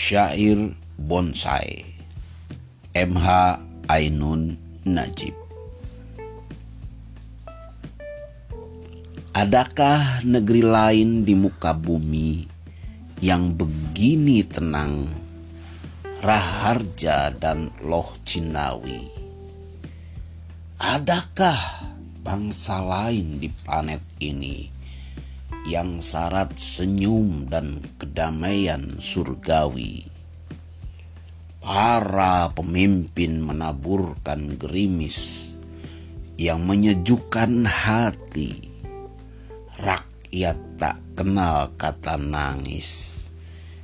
Syair Bonsai. MH Ainun Najib. Adakah negeri lain di muka bumi yang begini tenang? Raharja dan Loh Cinawi. Adakah bangsa lain di planet ini yang syarat senyum dan kedamaian surgawi. Para pemimpin menaburkan gerimis yang menyejukkan hati. Rakyat tak kenal kata nangis,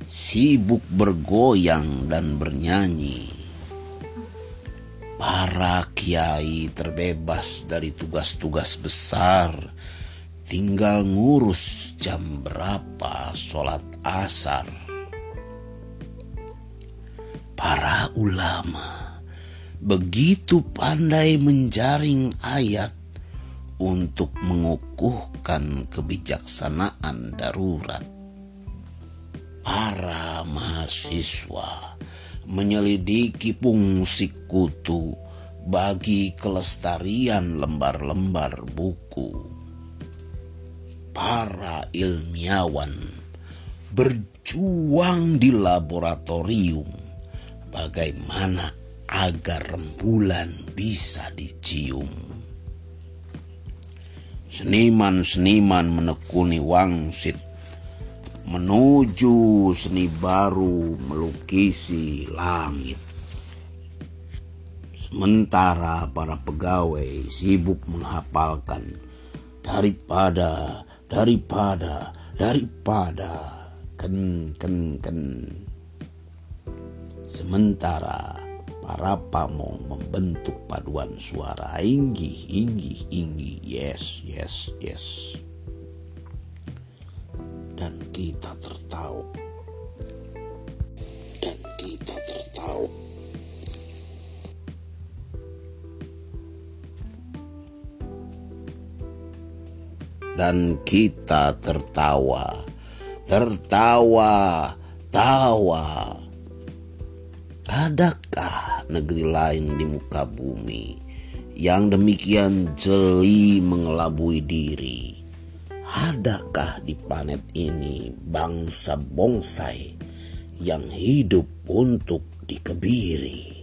sibuk bergoyang dan bernyanyi. Para kiai terbebas dari tugas-tugas besar tinggal ngurus jam berapa sholat asar. Para ulama begitu pandai menjaring ayat untuk mengukuhkan kebijaksanaan darurat. Para mahasiswa menyelidiki fungsi kutu bagi kelestarian lembar-lembar buku para ilmiawan berjuang di laboratorium bagaimana agar rembulan bisa dicium. Seniman-seniman menekuni wangsit menuju seni baru melukisi langit. Sementara para pegawai sibuk menghafalkan daripada daripada daripada. Ken ken ken. Sementara para pamong membentuk paduan suara. Inggi inggi inggi yes yes yes. Dan kita dan kita tertawa, tertawa, tawa. Adakah negeri lain di muka bumi yang demikian jeli mengelabui diri? Adakah di planet ini bangsa bonsai yang hidup untuk dikebiri?